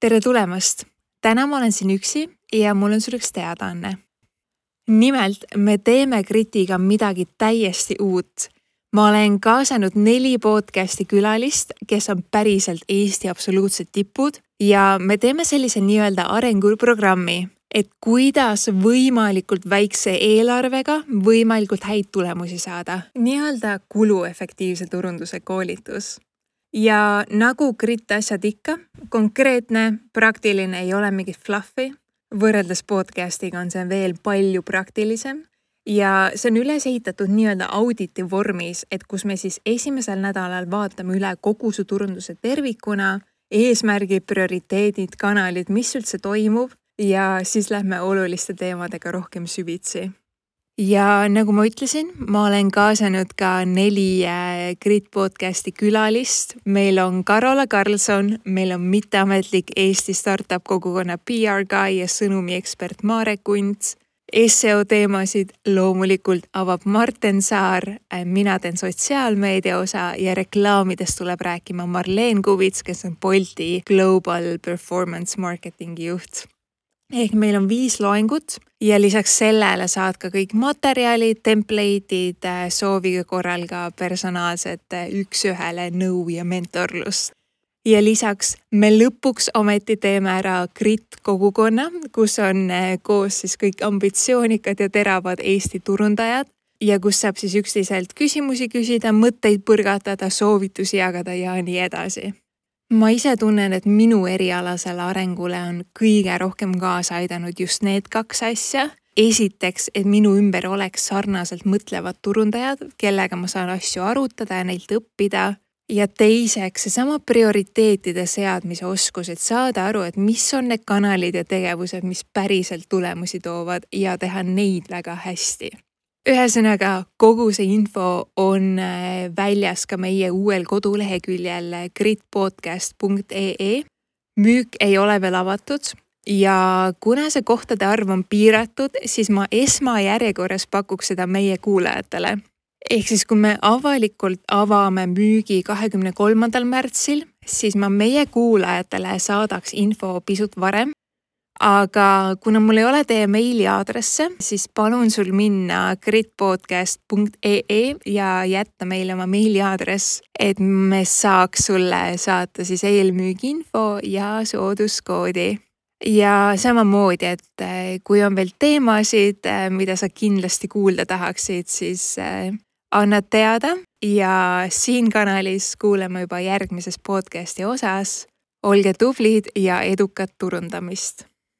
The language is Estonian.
tere tulemast! täna ma olen siin üksi ja mul on sulle üks teadaanne. nimelt me teeme Kritiga midagi täiesti uut. ma olen kaasanud neli podcast'i külalist, kes on päriselt Eesti absoluutsed tipud ja me teeme sellise nii-öelda arenguprogrammi, et kuidas võimalikult väikse eelarvega võimalikult häid tulemusi saada. nii-öelda kuluefektiivse turunduse koolitus ja nagu Grit asjad ikka, konkreetne, praktiline, ei ole mingit fluffi. võrreldes podcast'iga on see veel palju praktilisem. Ja see on üles ehitatud nii-öelda auditi vormis, et kus me siis esimesel nädalal vaatame üle kogu su turunduse tervikuna, eesmärgid, prioriteedid, kanalid, mis üldse toimub. Ja siis lähme oluliste teemadega rohkem süvitsi ja nagu ma ütlesin, ma olen kaasanud ka neli äh, Grit podcasti külalist. meil on Karola Karlsson, meil on mitteametlik Eesti startup kogukonna PR guy ja sõnumiekspert Marek Kunts. seo teemasid loomulikult avab Marten Saar, äh, mina teen sotsiaalmeedia osa ja reklaamidest tuleb rääkima Marleen Kuvits, kes on Bolti Global Performance Marketingi juht ehk meil on viis loengut ja lisaks sellele saad ka kõik materjalid, template'id, äh, soovi korral ka personaalset äh, üks-ühele nõu ja mentorlust. ja lisaks me lõpuks ometi teeme ära Grit kogukonna, kus on äh, koos siis kõik ambitsioonikad ja teravad Eesti turundajad ja kus saab siis üksteiselt küsimusi küsida, mõtteid põrgatada, soovitusi jagada ja nii edasi ma ise tunnen, et minu erialasele arengule on kõige rohkem kaasa aidanud just need kaks asja. esiteks, et minu ümber oleks sarnaselt mõtlevad turundajad, kellega ma saan asju arutada ja neilt õppida. ja teiseks, seesama prioriteetide seadmise oskus, et saada aru, et mis on need kanalid ja tegevused, mis päriselt tulemusi toovad ja teha neid väga hästi ühesõnaga, kogu see info on äh, väljas ka meie uuel koduleheküljel gritpodcast.ee. müük ei ole veel avatud ja kuna see kohtade arv on piiratud, siis ma esmajärjekorras pakuks seda meie kuulajatele. ehk siis, kui me avalikult avame müügi kahekümne kolmandal märtsil, siis ma meie kuulajatele saadaks info pisut varem aga kuna mul ei ole teie meiliaadresse, siis palun sul minna gritpodcast.ee ja jätta meile oma meiliaadress, et me saaks sulle saata siis eelmüügiinfo ja sooduskoodi. Ja samamoodi, et eh, kui on veel teemasid, eh, mida sa kindlasti kuulda tahaksid, siis eh, annad teada. Ja siin kanalis kuuleme juba järgmises podcasti osas. olge tublid ja edukat turundamist